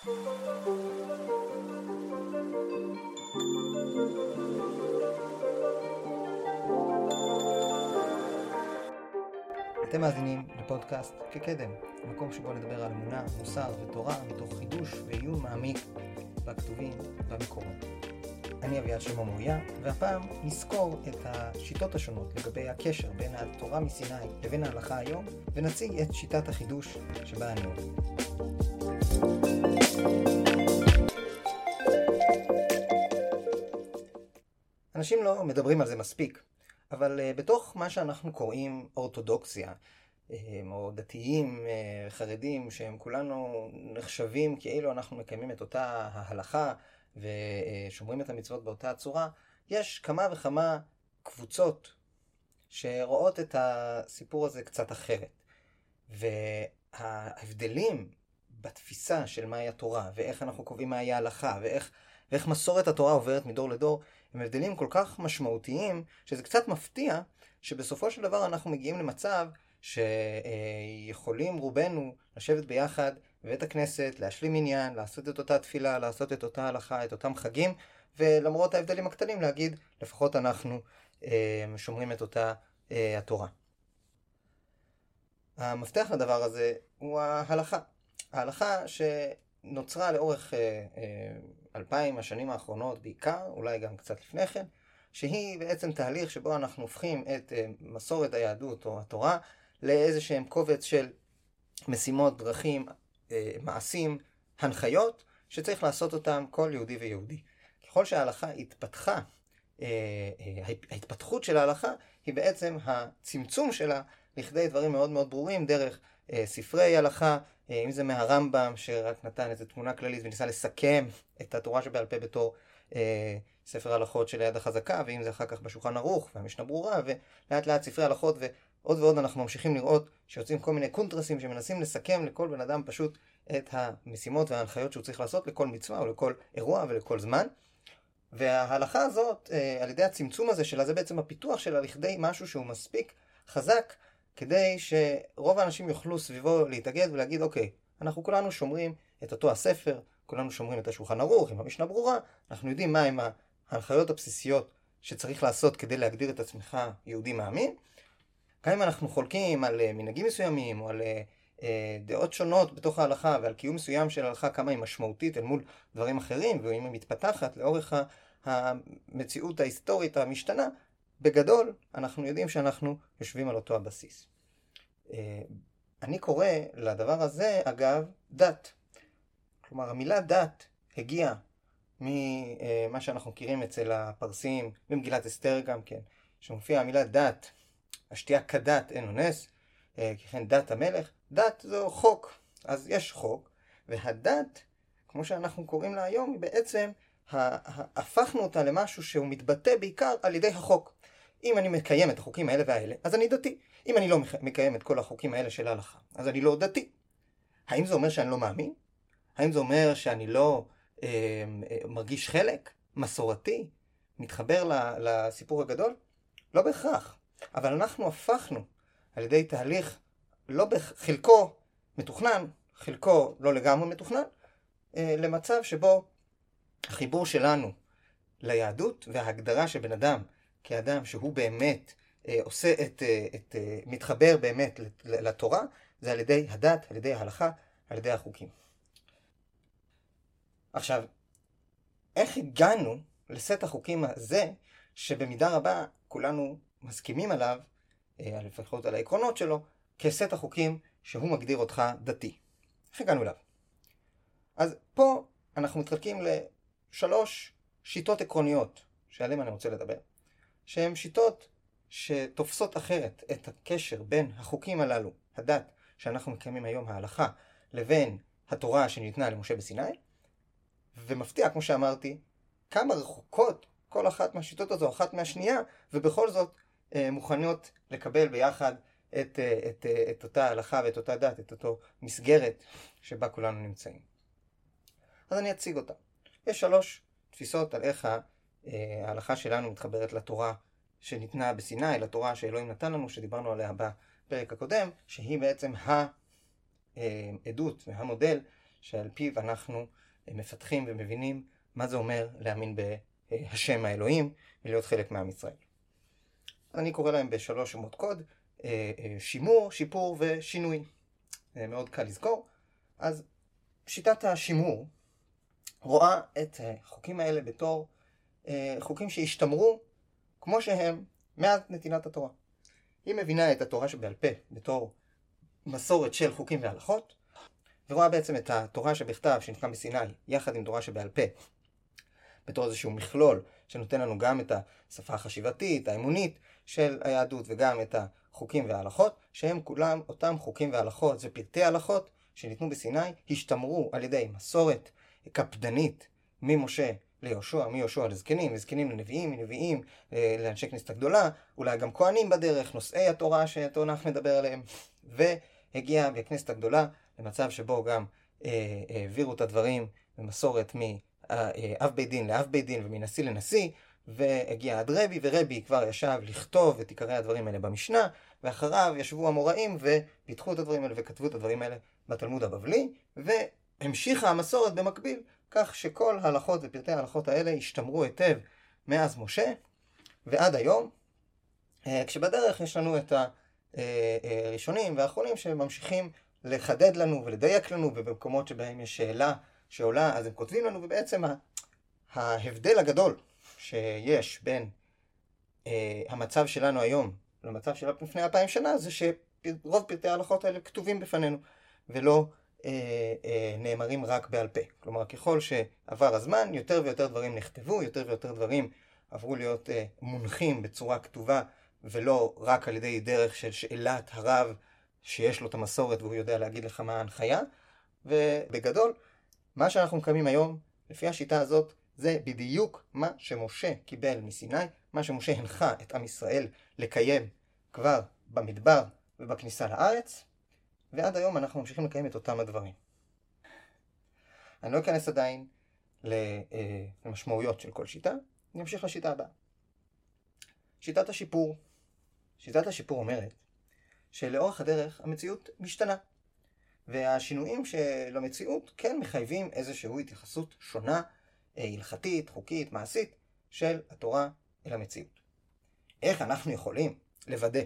אתם מאזינים לפודקאסט כקדם, מקום שבו נדבר על אמונה, מוסר ותורה מתוך חידוש ועיון מעמיק בכתובים במקורות. אני אביעד שלמה מוריה, והפעם נזכור את השיטות השונות לגבי הקשר בין התורה מסיני לבין ההלכה היום, ונציג את שיטת החידוש שבה אני עובד. אנשים לא מדברים על זה מספיק, אבל uh, בתוך מה שאנחנו קוראים אורתודוקסיה, uh, או דתיים uh, חרדים, שהם כולנו נחשבים כאילו אנחנו מקיימים את אותה ההלכה ושומרים את המצוות באותה הצורה, יש כמה וכמה קבוצות שרואות את הסיפור הזה קצת אחרת. וההבדלים בתפיסה של מהי התורה, ואיך אנחנו קובעים מהי ההלכה, ואיך, ואיך מסורת התורה עוברת מדור לדור, הם הבדלים כל כך משמעותיים, שזה קצת מפתיע שבסופו של דבר אנחנו מגיעים למצב שיכולים רובנו לשבת ביחד בבית הכנסת, להשלים עניין, לעשות את אותה תפילה, לעשות את אותה הלכה, את אותם חגים, ולמרות ההבדלים הקטנים להגיד, לפחות אנחנו אה, שומרים את אותה אה, התורה. המפתח לדבר הזה הוא ההלכה. ההלכה שנוצרה לאורך אה, אלפיים השנים האחרונות בעיקר, אולי גם קצת לפני כן, שהיא בעצם תהליך שבו אנחנו הופכים את מסורת היהדות או התורה לאיזה שהם קובץ של משימות, דרכים, אה, מעשים, הנחיות, שצריך לעשות אותם כל יהודי ויהודי. ככל שההלכה התפתחה, אה, אה, ההתפתחות של ההלכה היא בעצם הצמצום שלה לכדי דברים מאוד מאוד ברורים דרך ספרי הלכה, אם זה מהרמב"ם שרק נתן איזו תמונה כללית וניסה לסכם את התורה שבעל פה בתור ספר הלכות של היד החזקה, ואם זה אחר כך בשולחן ערוך והמשנה ברורה, ולאט לאט ספרי הלכות עוד ועוד אנחנו ממשיכים לראות שיוצאים כל מיני קונטרסים שמנסים לסכם לכל בן אדם פשוט את המשימות וההנחיות שהוא צריך לעשות לכל מצווה או לכל אירוע ולכל זמן. וההלכה הזאת, אה, על ידי הצמצום הזה שלה, זה בעצם הפיתוח שלה לכדי משהו שהוא מספיק חזק כדי שרוב האנשים יוכלו סביבו להתאגד ולהגיד, אוקיי, אנחנו כולנו שומרים את אותו הספר, כולנו שומרים את השולחן ערוך עם המשנה ברורה, אנחנו יודעים מהם ההנחיות הבסיסיות שצריך לעשות כדי להגדיר את עצמך יהודי מאמין, גם אם אנחנו חולקים על אה, מנהגים מסוימים, או על אה, אה, דעות שונות בתוך ההלכה, ועל קיום מסוים של ההלכה, כמה היא משמעותית אל מול דברים אחרים, ואם היא מתפתחת לאורך המציאות ההיסטורית המשתנה, בגדול, אנחנו יודעים שאנחנו יושבים על אותו הבסיס. אני קורא לדבר הזה, אגב, דת. כלומר, המילה דת הגיעה ממה שאנחנו מכירים אצל הפרסים, במגילת אסתר גם כן, שמופיעה המילה דת השתייה כדת אין אונס, אה, ככן דת המלך, דת זו חוק. אז יש חוק, והדת, כמו שאנחנו קוראים לה היום, היא בעצם, הפכנו אותה למשהו שהוא מתבטא בעיקר על ידי החוק. אם אני מקיים את החוקים האלה והאלה, אז אני דתי. אם אני לא מקיים את כל החוקים האלה של ההלכה, אז אני לא דתי. האם זה אומר שאני לא מאמין? האם זה אומר שאני לא אה, אה, מרגיש חלק? מסורתי? מתחבר לסיפור הגדול? לא בהכרח. אבל אנחנו הפכנו על ידי תהליך לא בחלקו מתוכנן, חלקו לא לגמרי מתוכנן, אה, למצב שבו החיבור שלנו ליהדות וההגדרה של בן אדם כאדם שהוא באמת אה, עושה את, אה, את, מתחבר באמת לתורה, זה על ידי הדת, על ידי ההלכה, על ידי החוקים. עכשיו, איך הגענו לסט החוקים הזה, שבמידה רבה כולנו מסכימים עליו, אה, לפחות על העקרונות שלו, כסט החוקים שהוא מגדיר אותך דתי. איך הגענו אליו? אז פה אנחנו מתחלקים לשלוש שיטות עקרוניות שעליהן אני רוצה לדבר, שהן שיטות שתופסות אחרת את הקשר בין החוקים הללו, הדת שאנחנו מקיימים היום, ההלכה, לבין התורה שניתנה למשה בסיני, ומפתיע, כמו שאמרתי, כמה רחוקות כל אחת מהשיטות הזו, אחת מהשנייה, ובכל זאת אה, מוכנות לקבל ביחד את, אה, את, אה, את אותה הלכה ואת אותה דת, את אותו מסגרת שבה כולנו נמצאים. אז אני אציג אותה. יש שלוש תפיסות על איך ההלכה שלנו מתחברת לתורה שניתנה בסיני, לתורה שאלוהים נתן לנו, שדיברנו עליה בפרק הקודם, שהיא בעצם העדות והמודל שעל פיו אנחנו מפתחים ומבינים מה זה אומר להאמין בהשם האלוהים ולהיות חלק מעם ישראל. אני קורא להם בשלוש שמות קוד, שימור, שיפור ושינוי. מאוד קל לזכור. אז שיטת השימור רואה את החוקים האלה בתור חוקים שהשתמרו כמו שהם מאז נתינת התורה. היא מבינה את התורה שבעל פה בתור מסורת של חוקים והלכות, ורואה בעצם את התורה שבכתב שנקרא בסיני, יחד עם תורה שבעל פה, בתור איזשהו מכלול שנותן לנו גם את השפה החשיבתית, האמונית של היהדות, וגם את החוקים וההלכות, שהם כולם אותם חוקים והלכות, זה פרטי הלכות שניתנו בסיני, השתמרו על ידי מסורת קפדנית ממשה ליהושע, מיהושע לזקנים, לזקנים לנביאים, מנביאים אה, לאנשי כנסת הגדולה, אולי גם כהנים בדרך, נושאי התורה שהתנ"ך מדבר עליהם, והגיע בכנסת הגדולה למצב שבו גם אה, העבירו את הדברים במסורת מאב בית דין לאב בית דין ומנשיא לנשיא, והגיע עד רבי, ורבי כבר ישב לכתוב את עיקרי הדברים האלה במשנה, ואחריו ישבו המוראים ופיתחו את הדברים האלה וכתבו את הדברים האלה בתלמוד הבבלי, והמשיכה המסורת במקביל כך שכל ההלכות ופרטי ההלכות האלה השתמרו היטב מאז משה ועד היום, אה, כשבדרך יש לנו את הראשונים והאחרונים שממשיכים לחדד לנו ולדייק לנו, ובמקומות שבהם יש שאלה שעולה, אז הם כותבים לנו, ובעצם ההבדל הגדול שיש בין אה, המצב שלנו היום למצב של לפני אלפיים שנה, זה שרוב פרטי ההלכות האלה כתובים בפנינו, ולא אה, אה, נאמרים רק בעל פה. כלומר, ככל שעבר הזמן, יותר ויותר דברים נכתבו, יותר ויותר דברים עברו להיות אה, מונחים בצורה כתובה, ולא רק על ידי דרך של שאלת הרב שיש לו את המסורת והוא יודע להגיד לך מה ההנחיה. ובגדול, מה שאנחנו מקיימים היום, לפי השיטה הזאת, זה בדיוק מה שמשה קיבל מסיני, מה שמשה הנחה את עם ישראל לקיים כבר במדבר ובכניסה לארץ, ועד היום אנחנו ממשיכים לקיים את אותם הדברים. אני לא אכנס עדיין אה, למשמעויות של כל שיטה, אני אמשיך לשיטה הבאה. שיטת השיפור. שיטת השיפור אומרת שלאורך הדרך המציאות משתנה. והשינויים של המציאות כן מחייבים איזושהי התייחסות שונה, אה, הלכתית, חוקית, מעשית, של התורה אל המציאות. איך אנחנו יכולים לוודא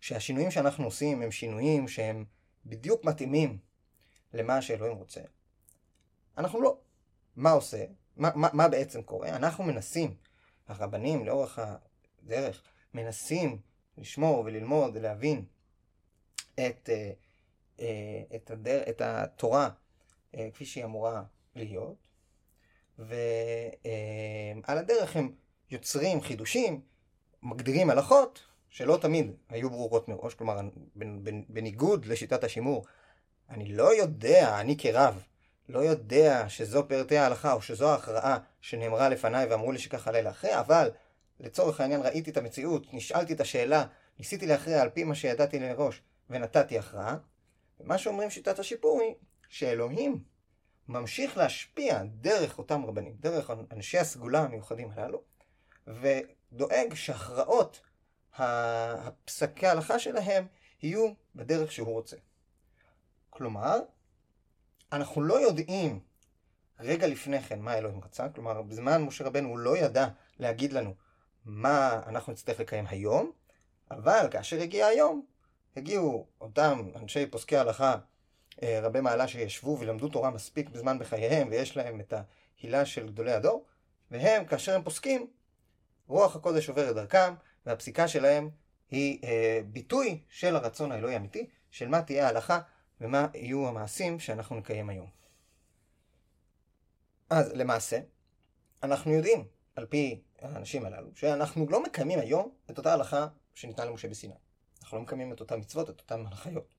שהשינויים שאנחנו עושים הם שינויים שהם בדיוק מתאימים למה שאלוהים רוצה. אנחנו לא. מה עושה? מה, מה, מה בעצם קורה? אנחנו מנסים, הרבנים לאורך הדרך, מנסים לשמור וללמוד ולהבין את, אה, אה, את, הדר, את התורה אה, כפי שהיא אמורה להיות, ועל הדרך הם יוצרים חידושים, מגדירים הלכות, שלא תמיד היו ברורות מראש, כלומר, בניגוד לשיטת השימור, אני לא יודע, אני כרב, לא יודע שזו פרטי ההלכה או שזו ההכרעה שנאמרה לפניי ואמרו לי שככה לילה אחרי, אבל לצורך העניין ראיתי את המציאות, נשאלתי את השאלה, ניסיתי להכריע על פי מה שידעתי לראש ונתתי הכרעה. ומה שאומרים שיטת השיפור היא שאלוהים ממשיך להשפיע דרך אותם רבנים, דרך אנשי הסגולה המיוחדים הללו, ודואג שהכרעות הפסקי ההלכה שלהם יהיו בדרך שהוא רוצה. כלומר, אנחנו לא יודעים רגע לפני כן מה אלוהים רצה, כלומר בזמן משה רבנו הוא לא ידע להגיד לנו מה אנחנו נצטרך לקיים היום, אבל כאשר הגיע היום, הגיעו אותם אנשי פוסקי ההלכה, אה, רבי מעלה שישבו ולמדו תורה מספיק בזמן בחייהם ויש להם את ההילה של גדולי הדור, והם, כאשר הם פוסקים, רוח הקודש עובר את דרכם, והפסיקה שלהם היא אה, ביטוי של הרצון האלוהי האמיתי, של מה תהיה ההלכה ומה יהיו המעשים שאנחנו נקיים היום. אז למעשה, אנחנו יודעים, על פי האנשים הללו, שאנחנו לא מקיימים היום את אותה הלכה שניתנה למשה בסיני. אנחנו לא מקיימים את אותן מצוות, את אותן הנחיות.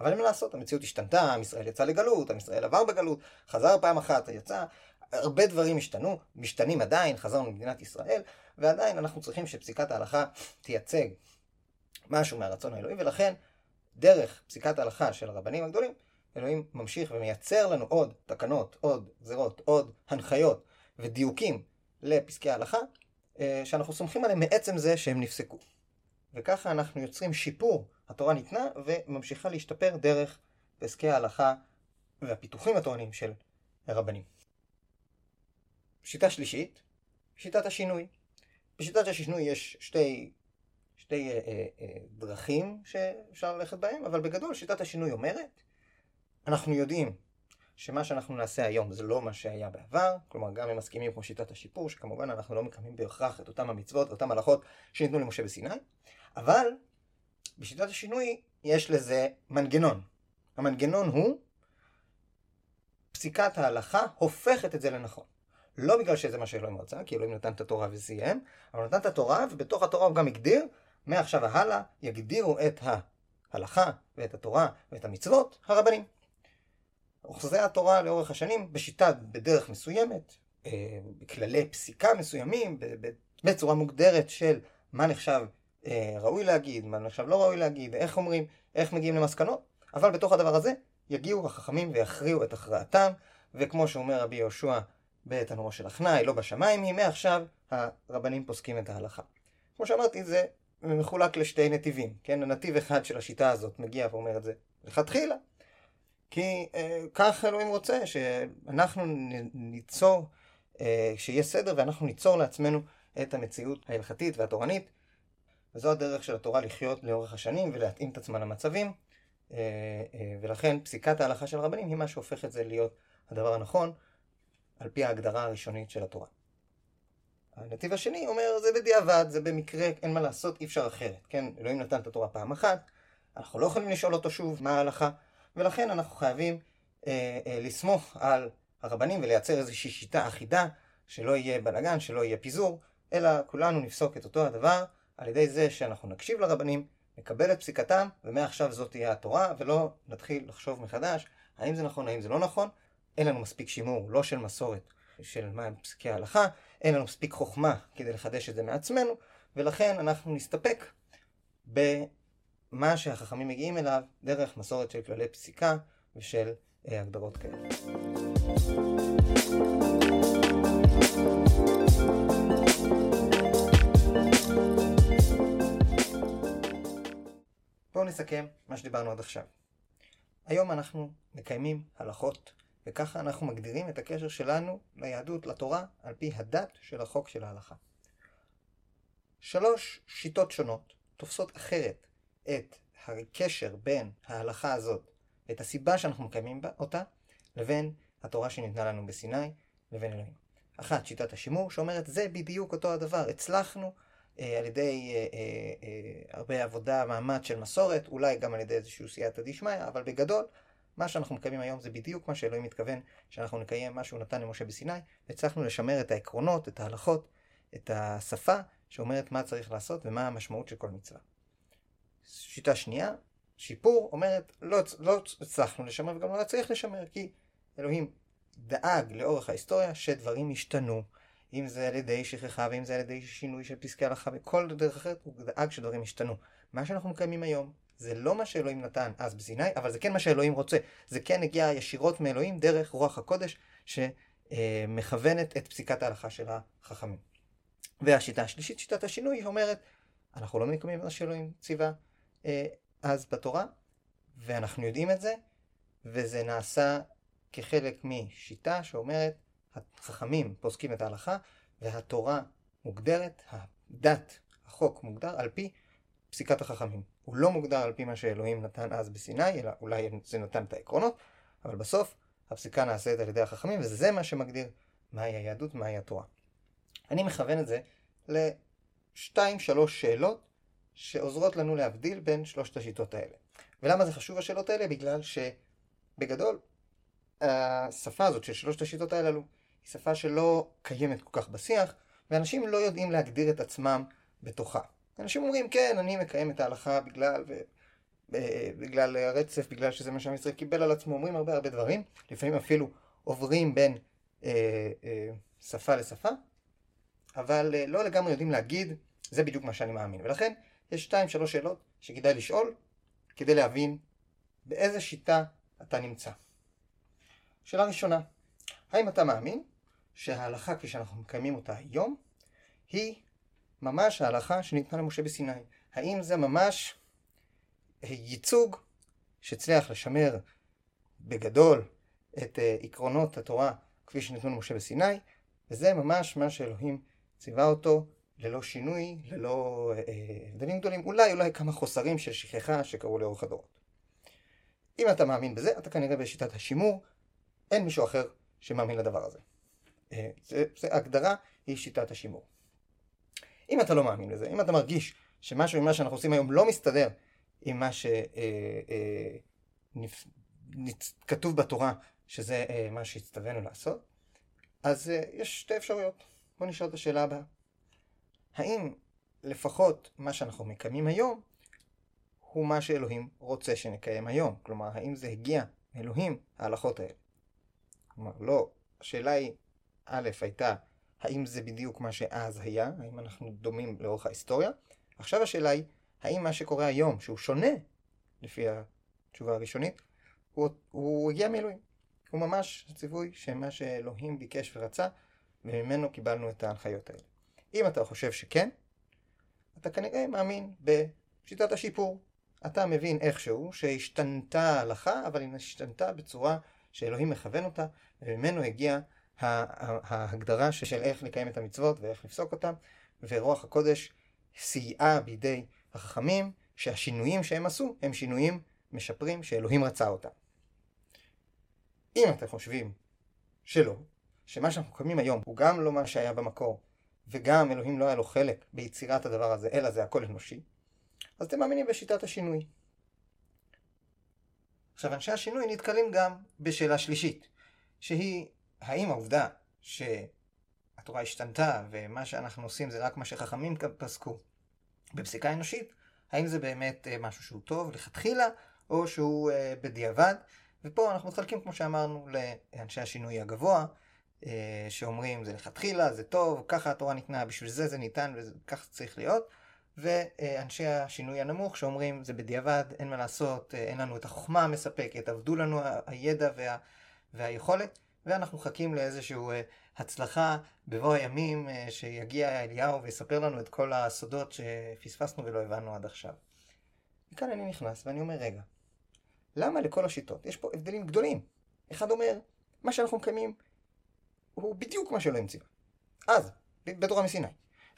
אבל אין מה לעשות, המציאות השתנתה, עם ישראל יצא לגלות, עם ישראל עבר בגלות, חזר פעם אחת, יצא, הרבה דברים השתנו, משתנים עדיין, חזרנו למדינת ישראל, ועדיין אנחנו צריכים שפסיקת ההלכה תייצג משהו מהרצון האלוהי, ולכן דרך פסיקת ההלכה של הרבנים הגדולים, אלוהים ממשיך ומייצר לנו עוד תקנות, עוד גזירות, עוד הנחיות ודיוקים לפסקי ההלכה, אה, שאנחנו סומכים עליהם מעצם זה שהם נפסקו. וככה אנחנו יוצרים שיפור, התורה ניתנה וממשיכה להשתפר דרך פסקי ההלכה והפיתוחים התורניים של הרבנים. שיטה שלישית, שיטת השינוי. בשיטת השינוי יש שתי, שתי אה, אה, אה, דרכים שאפשר ללכת בהם, אבל בגדול שיטת השינוי אומרת, אנחנו יודעים שמה שאנחנו נעשה היום זה לא מה שהיה בעבר, כלומר גם אם מסכימים כמו שיטת השיפור, שכמובן אנחנו לא מקיימים בהכרח את אותם המצוות ואותן הלכות שניתנו למשה בסיני, אבל בשיטת השינוי יש לזה מנגנון. המנגנון הוא פסיקת ההלכה הופכת את זה לנכון. לא בגלל שזה מה שאלוהים רצה, כי אלוהים נתן את התורה וסיים, אבל נתן את התורה, ובתוך התורה הוא גם הגדיר, מעכשיו והלאה יגדירו את ההלכה ואת התורה ואת המצוות הרבנים. אוחזי התורה לאורך השנים בשיטה, בדרך מסוימת, אה, בכללי פסיקה מסוימים, בצורה מוגדרת של מה נחשב אה, ראוי להגיד, מה נחשב לא ראוי להגיד, איך אומרים, איך מגיעים למסקנות, אבל בתוך הדבר הזה יגיעו החכמים ויכריעו את הכרעתם, וכמו שאומר רבי יהושע בתנורו של אחנאי, לא בשמיים היא, מעכשיו הרבנים פוסקים את ההלכה. כמו שאמרתי, זה מחולק לשתי נתיבים, כן? הנתיב אחד של השיטה הזאת מגיע ואומר את זה לכתחילה, כי אה, כך אלוהים רוצה, שאנחנו ניצור, אה, שיהיה סדר ואנחנו ניצור לעצמנו את המציאות ההלכתית והתורנית, וזו הדרך של התורה לחיות לאורך השנים ולהתאים את עצמה למצבים, אה, אה, ולכן פסיקת ההלכה של רבנים היא מה שהופך את זה להיות הדבר הנכון, על פי ההגדרה הראשונית של התורה. הנתיב השני אומר, זה בדיעבד, זה במקרה, אין מה לעשות, אי אפשר אחרת, כן? אלוהים נתן את התורה פעם אחת, אנחנו לא יכולים לשאול אותו שוב מה ההלכה, ולכן אנחנו חייבים אה, אה, לסמוך על הרבנים ולייצר איזושהי שיטה אחידה, שלא יהיה בלאגן, שלא יהיה פיזור, אלא כולנו נפסוק את אותו הדבר על ידי זה שאנחנו נקשיב לרבנים, נקבל את פסיקתם, ומעכשיו זאת תהיה התורה, ולא נתחיל לחשוב מחדש האם זה נכון, האם זה לא נכון. אין לנו מספיק שימור, לא של מסורת, של מה הם פסקי ההלכה, אין לנו מספיק חוכמה כדי לחדש את זה מעצמנו, ולכן אנחנו נסתפק במה שהחכמים מגיעים אליו דרך מסורת של כללי פסיקה ושל אה, הגדרות כאלה. בואו נסכם מה שדיברנו עד עכשיו. היום אנחנו מקיימים הלכות, וככה אנחנו מגדירים את הקשר שלנו ליהדות, לתורה, על פי הדת של החוק של ההלכה. שלוש שיטות שונות תופסות אחרת את הקשר בין ההלכה הזאת, את הסיבה שאנחנו מקיימים אותה, לבין התורה שניתנה לנו בסיני, לבין אלוהים. אחת, שיטת השימור, שאומרת זה בדיוק אותו הדבר, הצלחנו אה, על ידי אה, אה, הרבה עבודה, מאמץ של מסורת, אולי גם על ידי איזשהו סייעתא דשמיא, אבל בגדול, מה שאנחנו מקיימים היום זה בדיוק מה שאלוהים מתכוון שאנחנו נקיים מה שהוא נתן למשה בסיני, והצלחנו לשמר את העקרונות, את ההלכות, את השפה שאומרת מה צריך לעשות ומה המשמעות של כל מצווה. שיטה שנייה, שיפור, אומרת לא, לא הצלחנו לשמר וגם לא צריך לשמר, כי אלוהים דאג לאורך ההיסטוריה שדברים השתנו. אם זה על ידי שכחה ואם זה על ידי שינוי של פסקי הלכה וכל דרך אחרת, הוא דאג שדברים ישתנו. מה שאנחנו מקיימים היום זה לא מה שאלוהים נתן אז בסיני, אבל זה כן מה שאלוהים רוצה. זה כן הגיע ישירות מאלוהים דרך רוח הקודש שמכוונת את פסיקת ההלכה של החכמים. והשיטה השלישית, שיטת השינוי, אומרת, אנחנו לא מקיימים מה שאלוהים ציווה אה, אז בתורה, ואנחנו יודעים את זה, וזה נעשה כחלק משיטה שאומרת, החכמים פוסקים את ההלכה, והתורה מוגדרת, הדת, החוק מוגדר על פי פסיקת החכמים. הוא לא מוגדר על פי מה שאלוהים נתן אז בסיני, אלא אולי זה נתן את העקרונות, אבל בסוף הפסיקה נעשית על ידי החכמים, וזה מה שמגדיר מהי היהדות, מהי התורה. אני מכוון את זה לשתיים, שלוש שאלות שעוזרות לנו להבדיל בין שלושת השיטות האלה. ולמה זה חשוב השאלות האלה? בגלל שבגדול, השפה הזאת של שלושת השיטות האלה היא שפה שלא קיימת כל כך בשיח, ואנשים לא יודעים להגדיר את עצמם בתוכה. אנשים אומרים, כן, אני מקיים את ההלכה בגלל, ו... בגלל הרצף, בגלל שזה מה שעם ישראל קיבל על עצמו, אומרים הרבה הרבה דברים, לפעמים אפילו עוברים בין אה, אה, שפה לשפה, אבל אה, לא לגמרי יודעים להגיד, זה בדיוק מה שאני מאמין. ולכן, יש שתיים, שלוש שאלות שכדאי לשאול, כדי להבין באיזה שיטה אתה נמצא. שאלה ראשונה, האם אתה מאמין שההלכה כפי שאנחנו מקיימים אותה היום, היא ממש ההלכה שניתנה למשה בסיני. האם זה ממש ייצוג שהצליח לשמר בגדול את uh, עקרונות התורה כפי שניתנו למשה בסיני, וזה ממש מה שאלוהים ציווה אותו ללא שינוי, ללא uh, הבדלים גדולים, אולי אולי כמה חוסרים של שכחה שקרו לאורך הדורות. אם אתה מאמין בזה, אתה כנראה בשיטת השימור, אין מישהו אחר שמאמין לדבר הזה. אה, זה, זה הגדרה היא שיטת השימור. אם אתה לא מאמין לזה, אם אתה מרגיש שמשהו ממה שאנחנו עושים היום לא מסתדר עם מה שכתוב אה, אה, בתורה, שזה מה שהצטווינו לעשות, אז יש שתי אפשרויות. בואו נשאל את השאלה הבאה. האם לפחות מה שאנחנו מקיימים היום הוא מה שאלוהים רוצה שנקיים היום? כלומר, האם זה הגיע מאלוהים, ההלכות האלה? כלומר, לא. השאלה היא, א', הייתה, האם זה בדיוק מה שאז היה? האם אנחנו דומים לאורך ההיסטוריה? עכשיו השאלה היא, האם מה שקורה היום, שהוא שונה, לפי התשובה הראשונית, הוא, הוא הגיע מאלוהים. הוא ממש ציווי שמה שאלוהים ביקש ורצה, וממנו קיבלנו את ההנחיות האלה. אם אתה חושב שכן, אתה כנראה מאמין בשיטת השיפור. אתה מבין איכשהו שהשתנתה ההלכה, אבל היא השתנתה בצורה שאלוהים מכוון אותה, וממנו הגיעה ההגדרה של איך לקיים את המצוות ואיך לפסוק אותם, ורוח הקודש סייעה בידי החכמים שהשינויים שהם עשו הם שינויים משפרים שאלוהים רצה אותם. אם אתם חושבים שלא, שמה שאנחנו מקיימים היום הוא גם לא מה שהיה במקור, וגם אלוהים לא היה לו חלק ביצירת הדבר הזה, אלא זה הכל אנושי, אז אתם מאמינים בשיטת השינוי. עכשיו, אנשי השינוי נתקלים גם בשאלה שלישית, שהיא האם העובדה שהתורה השתנתה ומה שאנחנו עושים זה רק מה שחכמים פסקו בפסיקה אנושית, האם זה באמת אה, משהו שהוא טוב לכתחילה, או שהוא אה, בדיעבד. ופה אנחנו מתחלקים, כמו שאמרנו, לאנשי השינוי הגבוה, אה, שאומרים זה לכתחילה, זה טוב, ככה התורה ניתנה, בשביל זה זה ניתן וכך צריך להיות. ואנשי השינוי הנמוך שאומרים זה בדיעבד, אין מה לעשות, אין לנו את החוכמה המספקת, עבדו לנו הידע וה, והיכולת, ואנחנו מחכים לאיזושהי הצלחה בבוא הימים שיגיע אליהו ויספר לנו את כל הסודות שפספסנו ולא הבנו עד עכשיו. וכאן אני נכנס ואני אומר, רגע, למה לכל השיטות? יש פה הבדלים גדולים. אחד אומר, מה שאנחנו מקיימים הוא בדיוק מה שלא המציאו. אז, בתורה מסיני.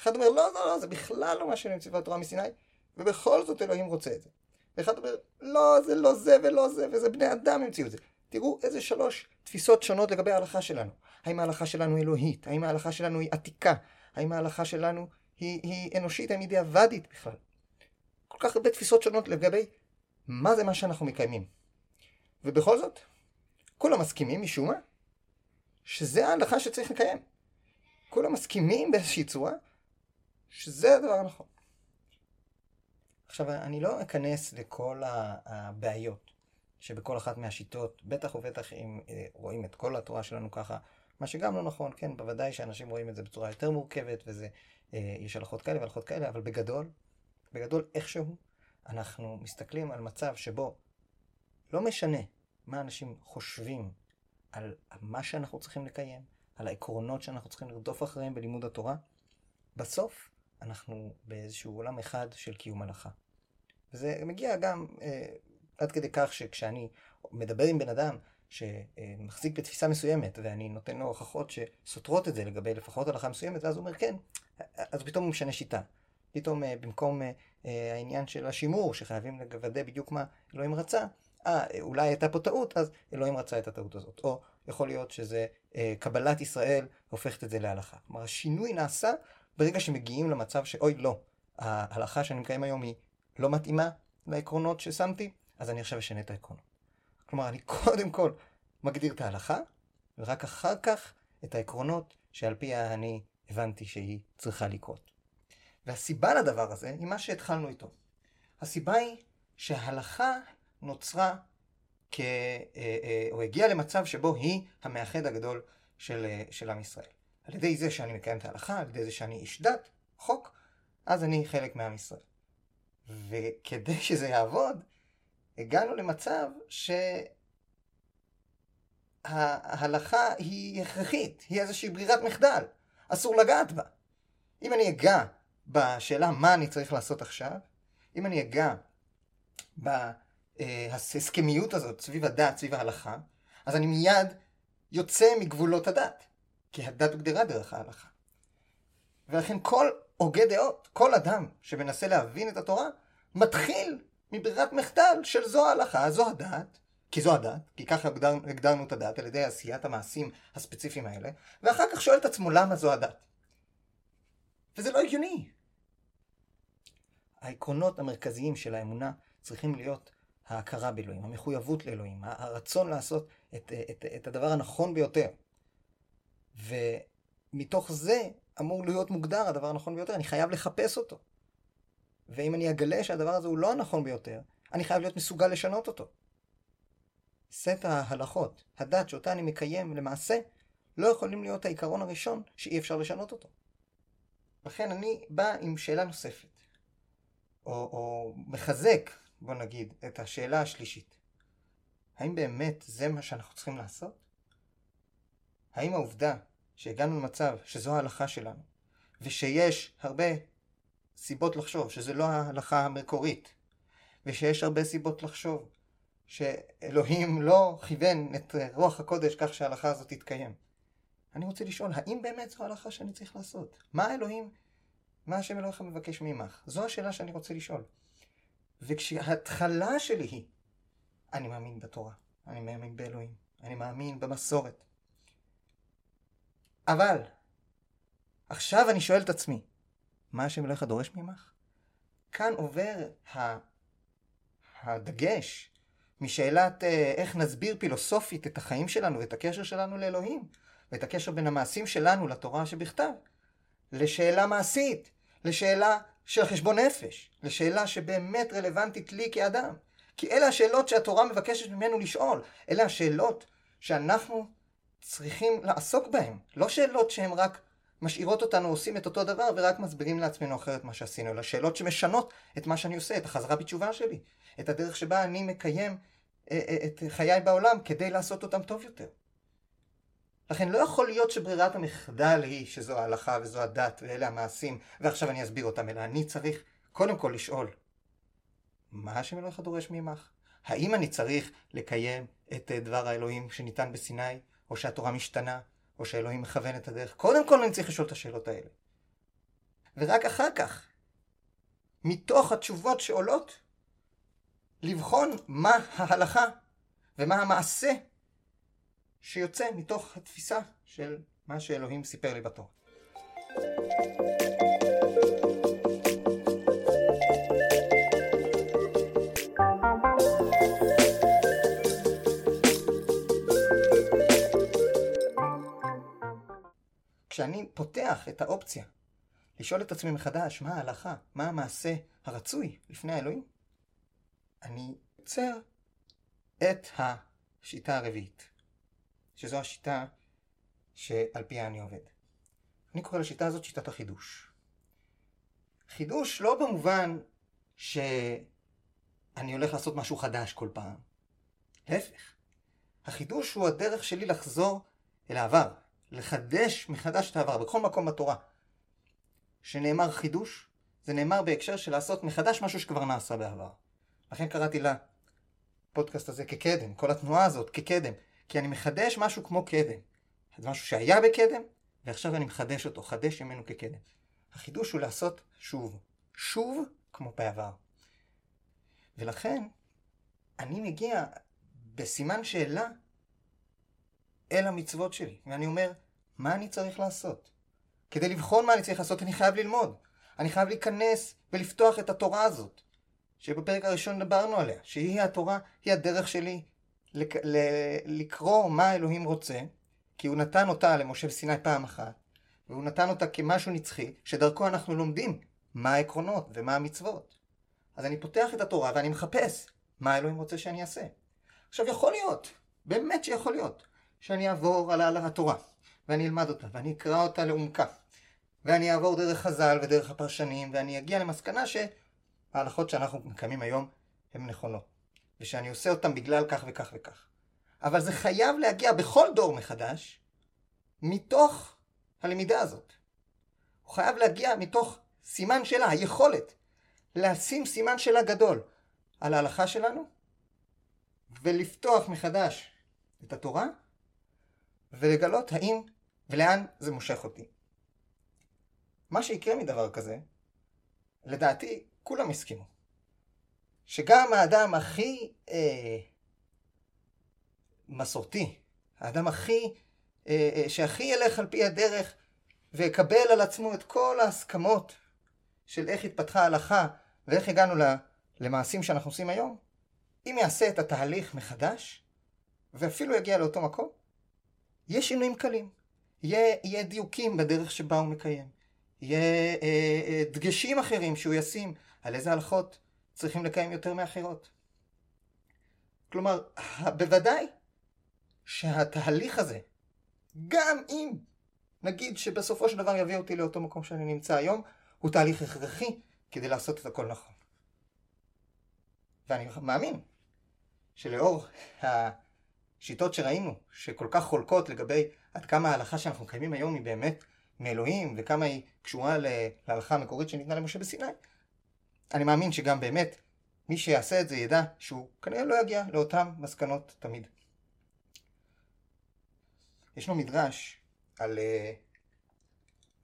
אחד אומר, לא, לא, לא, זה בכלל לא מה שנמצא בתורה מסיני, ובכל זאת אלוהים רוצה את זה. ואחד אומר, לא, זה לא זה ולא זה, וזה בני אדם המציאו את זה. תראו איזה שלוש תפיסות שונות לגבי ההלכה שלנו. האם ההלכה שלנו אלוהית? האם ההלכה שלנו היא עתיקה? האם ההלכה שלנו היא, היא אנושית? האם היא דיעבדית בכלל? כל כך הרבה תפיסות שונות לגבי מה זה מה שאנחנו מקיימים. ובכל זאת, כולם מסכימים משום מה שזה ההלכה שצריך לקיים. כולם מסכימים באיזושהי צורה שזה הדבר הנכון. עכשיו, אני לא אכנס לכל הבעיות שבכל אחת מהשיטות, בטח ובטח אם אה, רואים את כל התורה שלנו ככה, מה שגם לא נכון, כן, בוודאי שאנשים רואים את זה בצורה יותר מורכבת, וזה, אה, יש הלכות כאלה והלכות כאלה, אבל בגדול, בגדול איכשהו, אנחנו מסתכלים על מצב שבו לא משנה מה אנשים חושבים על מה שאנחנו צריכים לקיים, על העקרונות שאנחנו צריכים לרדוף אחריהם בלימוד התורה, בסוף אנחנו באיזשהו עולם אחד של קיום הלכה. וזה מגיע גם אה, עד כדי כך שכשאני מדבר עם בן אדם שמחזיק בתפיסה מסוימת, ואני נותן לו הוכחות שסותרות את זה לגבי לפחות הלכה מסוימת, ואז הוא אומר כן, אז פתאום הוא משנה שיטה. פתאום אה, במקום אה, אה, העניין של השימור, שחייבים לוודא בדיוק מה אלוהים רצה, אה, אולי הייתה פה טעות, אז אלוהים רצה את הטעות הזאת. או יכול להיות שזה קבלת ישראל הופכת את זה להלכה. כלומר, השינוי נעשה ברגע שמגיעים למצב שאוי לא, ההלכה שאני מקיים היום היא לא מתאימה לעקרונות ששמתי, אז אני עכשיו אשנה את העקרונות. כלומר, אני קודם כל מגדיר את ההלכה, ורק אחר כך את העקרונות שעל פיה אני הבנתי שהיא צריכה לקרות. והסיבה לדבר הזה היא מה שהתחלנו איתו. הסיבה היא שההלכה נוצרה כ... אה, אה, או הגיעה למצב שבו היא המאחד הגדול של, אה, של עם ישראל. על ידי זה שאני מקיים את ההלכה, על ידי זה שאני איש דת, חוק, אז אני חלק מעם ישראל. וכדי שזה יעבוד, הגענו למצב שההלכה היא הכרחית, היא איזושהי ברירת מחדל, אסור לגעת בה. אם אני אגע בשאלה מה אני צריך לעשות עכשיו, אם אני אגע בהסכמיות הזאת סביב הדת, סביב ההלכה, אז אני מיד יוצא מגבולות הדת, כי הדת הוגדרה דרך ההלכה. ולכן כל הוגה דעות, כל אדם שמנסה להבין את התורה, מתחיל מברירת מחדל של זו ההלכה, זו הדת, כי זו הדת, כי ככה הגדר, הגדרנו את הדת על ידי עשיית המעשים הספציפיים האלה, ואחר כך שואל את עצמו למה זו הדת. וזה לא הגיוני. העקרונות המרכזיים של האמונה צריכים להיות ההכרה באלוהים, המחויבות לאלוהים, הרצון לעשות את, את, את הדבר הנכון ביותר. ומתוך זה אמור להיות מוגדר הדבר הנכון ביותר, אני חייב לחפש אותו. ואם אני אגלה שהדבר הזה הוא לא הנכון ביותר, אני חייב להיות מסוגל לשנות אותו. סט ההלכות, הדת שאותה אני מקיים למעשה, לא יכולים להיות העיקרון הראשון שאי אפשר לשנות אותו. לכן אני בא עם שאלה נוספת, או, או מחזק, בוא נגיד, את השאלה השלישית. האם באמת זה מה שאנחנו צריכים לעשות? האם העובדה שהגענו למצב שזו ההלכה שלנו, ושיש הרבה סיבות לחשוב שזה לא ההלכה המקורית, ושיש הרבה סיבות לחשוב שאלוהים לא כיוון את רוח הקודש כך שההלכה הזאת תתקיים. אני רוצה לשאול, האם באמת זו ההלכה שאני צריך לעשות? מה האלוהים, מה השם אלוהיך מבקש ממך? זו השאלה שאני רוצה לשאול. וכשההתחלה שלי היא, אני מאמין בתורה, אני מאמין באלוהים, אני מאמין במסורת. אבל, עכשיו אני שואל את עצמי, מה השם אלוהיך דורש ממך? כאן עובר הדגש משאלת אה, איך נסביר פילוסופית את החיים שלנו ואת הקשר שלנו לאלוהים, ואת הקשר בין המעשים שלנו לתורה שבכתב, לשאלה מעשית, לשאלה של חשבון נפש, לשאלה שבאמת רלוונטית לי כאדם. כי אלה השאלות שהתורה מבקשת ממנו לשאול, אלה השאלות שאנחנו צריכים לעסוק בהן, לא שאלות שהן רק משאירות אותנו עושים את אותו דבר ורק מסבירים לעצמנו אחרת מה שעשינו, אלא שאלות שמשנות את מה שאני עושה, את החזרה בתשובה שלי, את הדרך שבה אני מקיים אה, אה, את חיי בעולם כדי לעשות אותם טוב יותר. לכן לא יכול להיות שברירת המחדל היא שזו ההלכה וזו הדת ואלה המעשים ועכשיו אני אסביר אותם, אלא אני צריך קודם כל לשאול מה השם אלוהיך דורש ממך? האם אני צריך לקיים את דבר האלוהים שניתן בסיני, או שהתורה משתנה, או שאלוהים מכוון את הדרך? קודם כל אני צריך לשאול את השאלות האלה. ורק אחר כך, מתוך התשובות שעולות, לבחון מה ההלכה ומה המעשה שיוצא מתוך התפיסה של מה שאלוהים סיפר לי בתור. כשאני פותח את האופציה לשאול את עצמי מחדש מה ההלכה, מה המעשה הרצוי לפני האלוהים, אני יוצר את השיטה הרביעית, שזו השיטה שעל פיה אני עובד. אני קורא לשיטה הזאת שיטת החידוש. חידוש לא במובן שאני הולך לעשות משהו חדש כל פעם. להפך. החידוש הוא הדרך שלי לחזור אל העבר, לחדש מחדש את העבר, בכל מקום בתורה. שנאמר חידוש, זה נאמר בהקשר של לעשות מחדש משהו שכבר נעשה בעבר. לכן קראתי לפודקאסט הזה כקדם, כל התנועה הזאת כקדם, כי אני מחדש משהו כמו קדם. זה משהו שהיה בקדם, ועכשיו אני מחדש אותו, חדש ממנו כקדם. החידוש הוא לעשות שוב, שוב כמו בעבר. ולכן, אני מגיע בסימן שאלה אל המצוות שלי, ואני אומר, מה אני צריך לעשות? כדי לבחון מה אני צריך לעשות, אני חייב ללמוד. אני חייב להיכנס ולפתוח את התורה הזאת. שבפרק הראשון דיברנו עליה, שהיא התורה, היא הדרך שלי לק... ל... לקרוא מה אלוהים רוצה, כי הוא נתן אותה למשה בסיני פעם אחת, והוא נתן אותה כמשהו נצחי, שדרכו אנחנו לומדים מה העקרונות ומה המצוות. אז אני פותח את התורה ואני מחפש מה אלוהים רוצה שאני אעשה. עכשיו יכול להיות, באמת שיכול להיות, שאני אעבור על התורה, ואני אלמד אותה, ואני אקרא אותה לעומקה, ואני אעבור דרך חז"ל ודרך הפרשנים, ואני אגיע למסקנה ש... ההלכות שאנחנו מקיימים היום הן נכונות, ושאני עושה אותן בגלל כך וכך וכך. אבל זה חייב להגיע בכל דור מחדש מתוך הלמידה הזאת. הוא חייב להגיע מתוך סימן שאלה, היכולת לשים סימן שאלה גדול על ההלכה שלנו ולפתוח מחדש את התורה, ולגלות האם ולאן זה מושך אותי. מה שיקרה מדבר כזה, לדעתי כולם הסכימו, שגם האדם הכי אה, מסורתי, האדם הכי, אה, אה, שהכי ילך על פי הדרך ויקבל על עצמו את כל ההסכמות של איך התפתחה ההלכה ואיך הגענו למעשים שאנחנו עושים היום, אם יעשה את התהליך מחדש, ואפילו יגיע לאותו מקום, יהיה שינויים קלים. יהיה, יהיה דיוקים בדרך שבה הוא מקיים. יהיה אה, אה, דגשים אחרים שהוא ישים על איזה הלכות צריכים לקיים יותר מאחרות. כלומר, בוודאי שהתהליך הזה, גם אם נגיד שבסופו של דבר יביא אותי לאותו מקום שאני נמצא היום, הוא תהליך הכרחי כדי לעשות את הכל נכון. ואני מאמין שלאור השיטות שראינו, שכל כך חולקות לגבי עד כמה ההלכה שאנחנו מקיימים היום היא באמת מאלוהים, וכמה היא קשורה להלכה המקורית שניתנה למשה בסיני, אני מאמין שגם באמת מי שיעשה את זה ידע שהוא כנראה לא יגיע לאותן מסקנות תמיד. ישנו מדרש על, אה,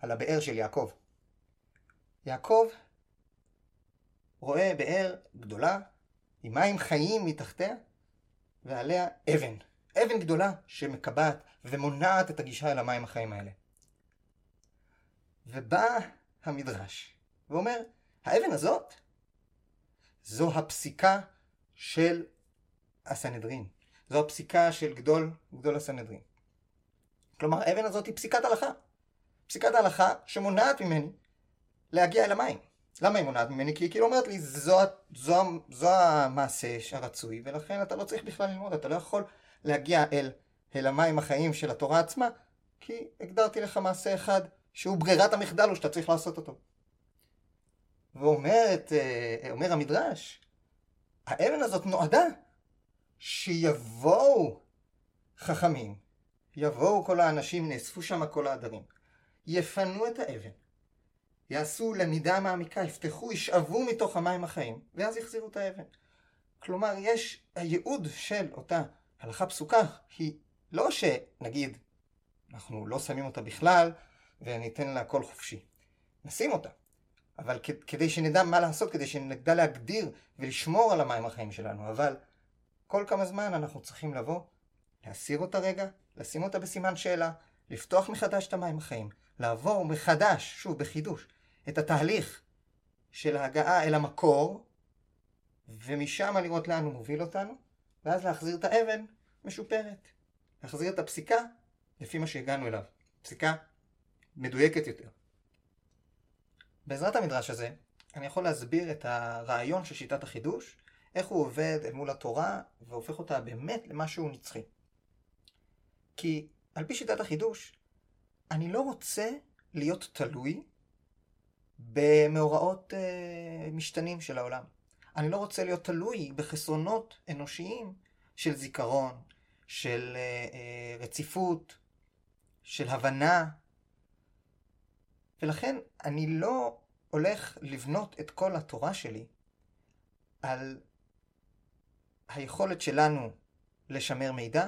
על הבאר של יעקב. יעקב רואה באר גדולה עם מים חיים מתחתיה ועליה אבן. אבן גדולה שמקבעת ומונעת את הגישה אל המים החיים האלה. ובא המדרש ואומר, האבן הזאת זו הפסיקה של הסנהדרין. זו הפסיקה של גדול, גדול הסנהדרין. כלומר, האבן הזאת היא פסיקת הלכה. פסיקת ההלכה שמונעת ממני להגיע אל המים. למה היא מונעת ממני? כי היא כאילו אומרת לי, זו, זו, זו המעשה הרצוי, ולכן אתה לא צריך בכלל ללמוד, אתה לא יכול להגיע אל, אל המים החיים של התורה עצמה, כי הגדרתי לך מעשה אחד שהוא ברירת המחדל, או שאתה צריך לעשות אותו. ואומרת, אה, אומר המדרש, האבן הזאת נועדה שיבואו חכמים, יבואו כל האנשים, נאספו שם כל העדרים, יפנו את האבן, יעשו למידה מעמיקה, יפתחו, ישאבו מתוך המים החיים, ואז יחזירו את האבן. כלומר, יש, הייעוד של אותה הלכה פסוקה היא לא שנגיד, אנחנו לא שמים אותה בכלל, וניתן לה הכל חופשי. נשים אותה. אבל כדי שנדע מה לעשות, כדי שנדע להגדיר ולשמור על המים החיים שלנו. אבל כל כמה זמן אנחנו צריכים לבוא, להסיר אותה רגע, לשים אותה בסימן שאלה, לפתוח מחדש את המים החיים, לעבור מחדש, שוב בחידוש, את התהליך של ההגעה אל המקור, ומשם לראות לאן הוא מוביל אותנו, ואז להחזיר את האבן משופרת. להחזיר את הפסיקה לפי מה שהגענו אליו. פסיקה מדויקת יותר. בעזרת המדרש הזה, אני יכול להסביר את הרעיון של שיטת החידוש, איך הוא עובד אל מול התורה, והופך אותה באמת למשהו נצחי. כי על פי שיטת החידוש, אני לא רוצה להיות תלוי במאורעות אה, משתנים של העולם. אני לא רוצה להיות תלוי בחסרונות אנושיים של זיכרון, של אה, אה, רציפות, של הבנה. ולכן אני לא הולך לבנות את כל התורה שלי על היכולת שלנו לשמר מידע,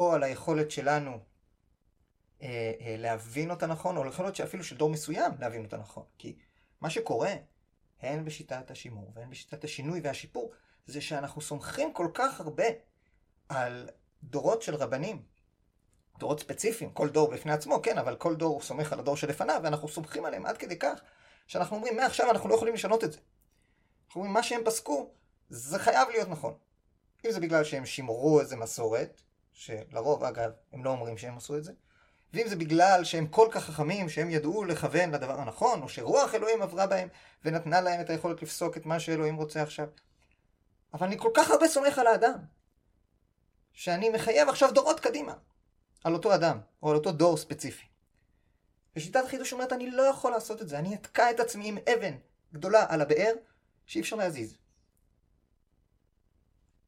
או על היכולת שלנו אה, אה, להבין אותה נכון, או יכול להיות שאפילו של דור מסוים להבין אותה נכון. כי מה שקורה, הן בשיטת השימור והן בשיטת השינוי והשיפור, זה שאנחנו סומכים כל כך הרבה על דורות של רבנים, דורות ספציפיים, כל דור בפני עצמו, כן, אבל כל דור סומך על הדור שלפניו, ואנחנו סומכים עליהם עד כדי כך, שאנחנו אומרים, מעכשיו אנחנו לא יכולים לשנות את זה. אנחנו אומרים, מה שהם פסקו, זה חייב להיות נכון. אם זה בגלל שהם שימרו איזה מסורת, שלרוב, אגב, הם לא אומרים שהם עשו את זה, ואם זה בגלל שהם כל כך חכמים, שהם ידעו לכוון לדבר הנכון, או שרוח אלוהים עברה בהם ונתנה להם את היכולת לפסוק את מה שאלוהים רוצה עכשיו. אבל אני כל כך הרבה סומך על האדם, שאני מחייב עכשיו דורות קדימה, על אותו אדם, או על אותו דור ספציפי. ושיטת החידוש אומרת, אני לא יכול לעשות את זה, אני אתקע את עצמי עם אבן גדולה על הבאר, שאי אפשר להזיז.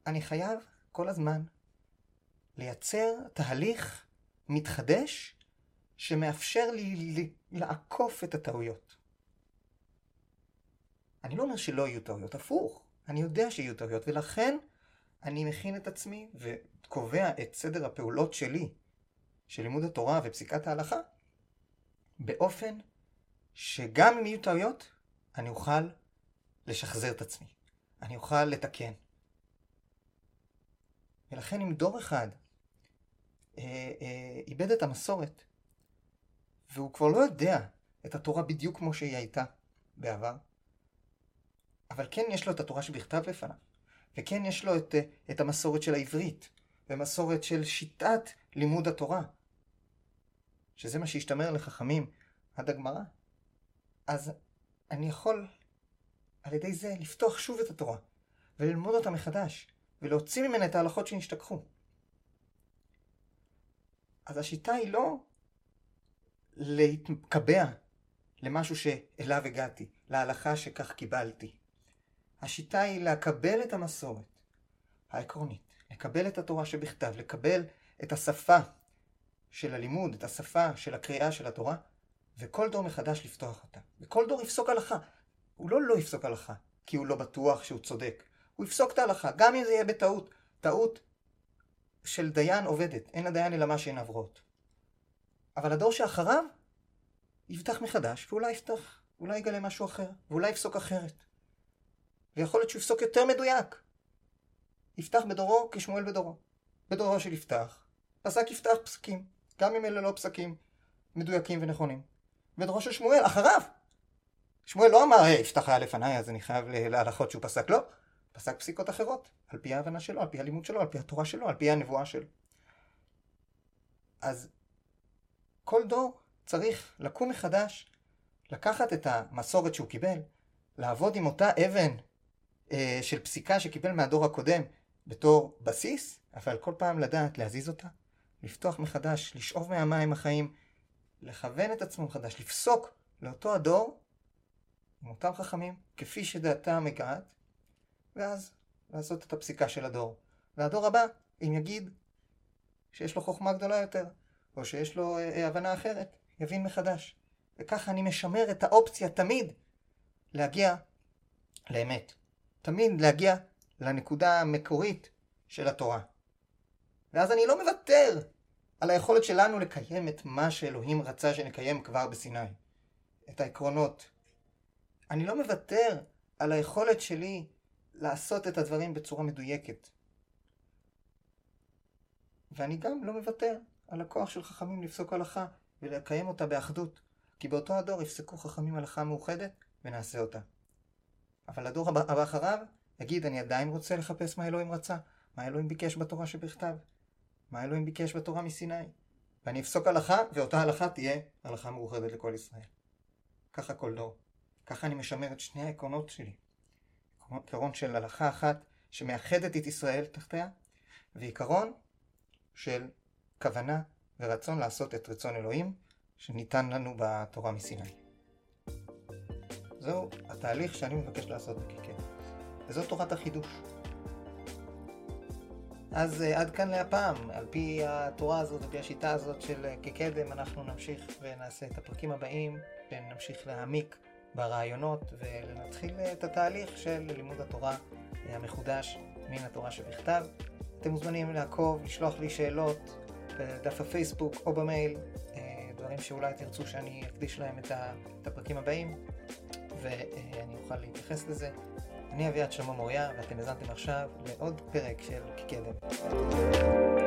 אני חייב כל הזמן לייצר תהליך מתחדש שמאפשר לי לעקוף את הטעויות. אני לא אומר שלא יהיו טעויות, הפוך. אני יודע שיהיו טעויות, ולכן אני מכין את עצמי, קובע את סדר הפעולות שלי, של לימוד התורה ופסיקת ההלכה, באופן שגם אם יהיו טעויות, אני אוכל לשחזר את עצמי. אני אוכל לתקן. ולכן אם דור אחד אה, אה, איבד את המסורת, והוא כבר לא יודע את התורה בדיוק כמו שהיא הייתה בעבר, אבל כן יש לו את התורה שבכתב לפניו, וכן יש לו את, את המסורת של העברית, ומסורת של שיטת לימוד התורה, שזה מה שהשתמר לחכמים עד הגמרא, אז אני יכול על ידי זה לפתוח שוב את התורה, וללמוד אותה מחדש, ולהוציא ממנה את ההלכות שנשתכחו. אז השיטה היא לא להתקבע למשהו שאליו הגעתי, להלכה שכך קיבלתי. השיטה היא לקבל את המסורת העקרונית, לקבל את התורה שבכתב, לקבל את השפה של הלימוד, את השפה של הקריאה של התורה, וכל דור מחדש לפתוח אותה. וכל דור יפסוק הלכה. הוא לא לא יפסוק הלכה, כי הוא לא בטוח שהוא צודק. הוא יפסוק את ההלכה, גם אם זה יהיה בטעות. טעות של דיין עובדת, אין לדיין אלא מה שאין עברות. אבל הדור שאחריו יפתח מחדש, ואולי יפתח, אולי יגלה משהו אחר, ואולי יפסוק אחרת. ויכול להיות שהוא יפסוק יותר מדויק. יפתח בדורו כשמואל בדורו. בדורו של יפתח, פסק יפתח פסקים, גם אם אלה לא פסקים מדויקים ונכונים. בדורו של שמואל, אחריו. שמואל לא אמר, היי, יפתח היה לפניי, אז אני חייב להלכות שהוא פסק. לא. פסק פסיקות אחרות, על פי ההבנה שלו, על פי הלימוד שלו, על פי התורה שלו, על פי הנבואה שלו. אז כל דור צריך לקום מחדש, לקחת את המסורת שהוא קיבל, לעבוד עם אותה אבן אה, של פסיקה שקיבל מהדור הקודם בתור בסיס, אבל כל פעם לדעת להזיז אותה, לפתוח מחדש, לשאוב מהמים החיים, לכוון את עצמו מחדש, לפסוק לאותו הדור עם אותם חכמים, כפי שדעתם מגעת, ואז לעשות את הפסיקה של הדור. והדור הבא, אם יגיד שיש לו חוכמה גדולה יותר, או שיש לו אה, הבנה אחרת, יבין מחדש. וככה אני משמר את האופציה תמיד להגיע לאמת. תמיד להגיע לנקודה המקורית של התורה. ואז אני לא מוותר על היכולת שלנו לקיים את מה שאלוהים רצה שנקיים כבר בסיני. את העקרונות. אני לא מוותר על היכולת שלי לעשות את הדברים בצורה מדויקת. ואני גם לא מוותר על הכוח של חכמים לפסוק הלכה ולקיים אותה באחדות, כי באותו הדור יפסקו חכמים הלכה מאוחדת ונעשה אותה. אבל הדור הבא אחריו יגיד, אני עדיין רוצה לחפש מה אלוהים רצה, מה אלוהים ביקש בתורה שבכתב, מה אלוהים ביקש בתורה מסיני. ואני אפסוק הלכה, ואותה הלכה תהיה הלכה מאוחדת לכל ישראל. ככה כל דור. ככה אני משמר את שני העקרונות שלי. עיקרון של הלכה אחת שמאחדת את ישראל תחתיה, ועיקרון של כוונה ורצון לעשות את רצון אלוהים שניתן לנו בתורה מסיני. זהו התהליך שאני מבקש לעשות בכיכר. וזו תורת החידוש. אז uh, עד כאן להפעם, על פי התורה הזאת, על פי השיטה הזאת של uh, כקדם, אנחנו נמשיך ונעשה את הפרקים הבאים, ונמשיך להעמיק ברעיונות ונתחיל uh, את התהליך של לימוד התורה המחודש מן התורה שבכתב. אתם מוזמנים לעקוב, לשלוח לי שאלות בדף הפייסבוק או במייל, uh, דברים שאולי תרצו שאני אקדיש להם את הפרקים הבאים, ואני אוכל להתייחס לזה. אני אביעד שלמה מוריה, ואתם האזנתם עכשיו לעוד פרק של קדם.